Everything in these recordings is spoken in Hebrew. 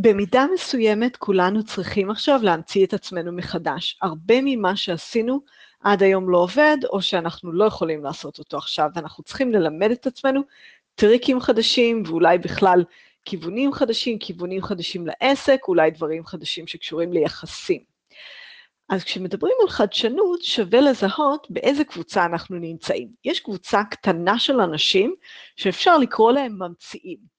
במידה מסוימת כולנו צריכים עכשיו להמציא את עצמנו מחדש. הרבה ממה שעשינו עד היום לא עובד, או שאנחנו לא יכולים לעשות אותו עכשיו, ואנחנו צריכים ללמד את עצמנו טריקים חדשים, ואולי בכלל כיוונים חדשים, כיוונים חדשים לעסק, אולי דברים חדשים שקשורים ליחסים. אז כשמדברים על חדשנות, שווה לזהות באיזה קבוצה אנחנו נמצאים. יש קבוצה קטנה של אנשים שאפשר לקרוא להם ממציאים.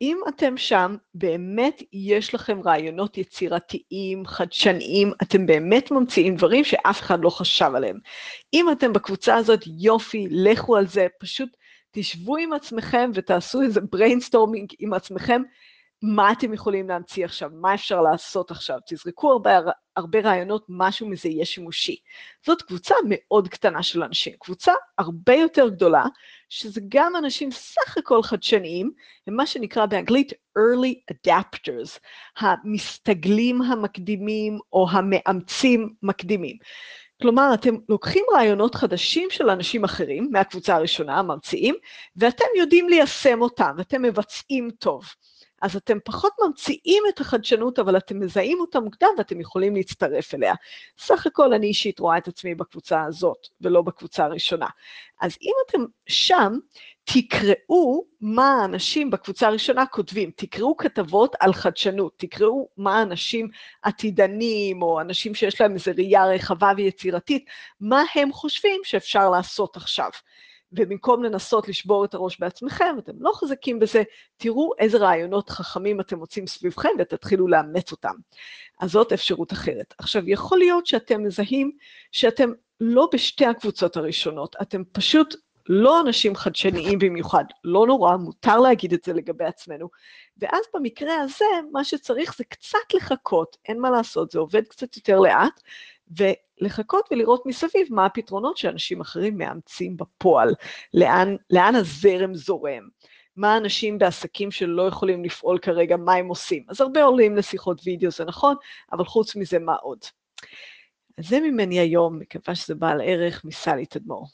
אם אתם שם, באמת יש לכם רעיונות יצירתיים, חדשניים, אתם באמת ממציאים דברים שאף אחד לא חשב עליהם. אם אתם בקבוצה הזאת, יופי, לכו על זה, פשוט תשבו עם עצמכם ותעשו איזה brainstorming עם עצמכם, מה אתם יכולים להמציא עכשיו, מה אפשר לעשות עכשיו, תזרקו הרבה, הרבה רעיונות, משהו מזה יהיה שימושי. זאת קבוצה מאוד קטנה של אנשים, קבוצה הרבה יותר גדולה, שזה גם אנשים סך הכל חדשניים, הם מה שנקרא באנגלית early adapters, המסתגלים המקדימים או המאמצים מקדימים. כלומר, אתם לוקחים רעיונות חדשים של אנשים אחרים, מהקבוצה הראשונה, הממציאים, ואתם יודעים ליישם אותם, ואתם מבצעים טוב. אז אתם פחות ממציאים את החדשנות, אבל אתם מזהים אותה מוקדם ואתם יכולים להצטרף אליה. סך הכל אני אישית רואה את עצמי בקבוצה הזאת, ולא בקבוצה הראשונה. אז אם אתם שם, תקראו מה האנשים בקבוצה הראשונה כותבים, תקראו כתבות על חדשנות, תקראו מה האנשים עתידנים, או אנשים שיש להם איזו ראייה רחבה ויצירתית, מה הם חושבים שאפשר לעשות עכשיו. ובמקום לנסות לשבור את הראש בעצמכם, אתם לא חזקים בזה, תראו איזה רעיונות חכמים אתם מוצאים סביבכם ותתחילו לאמץ אותם. אז זאת אפשרות אחרת. עכשיו, יכול להיות שאתם מזהים שאתם לא בשתי הקבוצות הראשונות, אתם פשוט לא אנשים חדשניים במיוחד, לא נורא, מותר להגיד את זה לגבי עצמנו. ואז במקרה הזה, מה שצריך זה קצת לחכות, אין מה לעשות, זה עובד קצת יותר לאט, ולחכות ולראות מסביב מה הפתרונות שאנשים אחרים מאמצים בפועל, לאן, לאן הזרם זורם. מה האנשים בעסקים שלא יכולים לפעול כרגע, מה הם עושים. אז הרבה עולים לשיחות וידאו, זה נכון, אבל חוץ מזה, מה עוד? אז זה ממני היום, מקווה שזה בעל ערך, מסלי תדמור.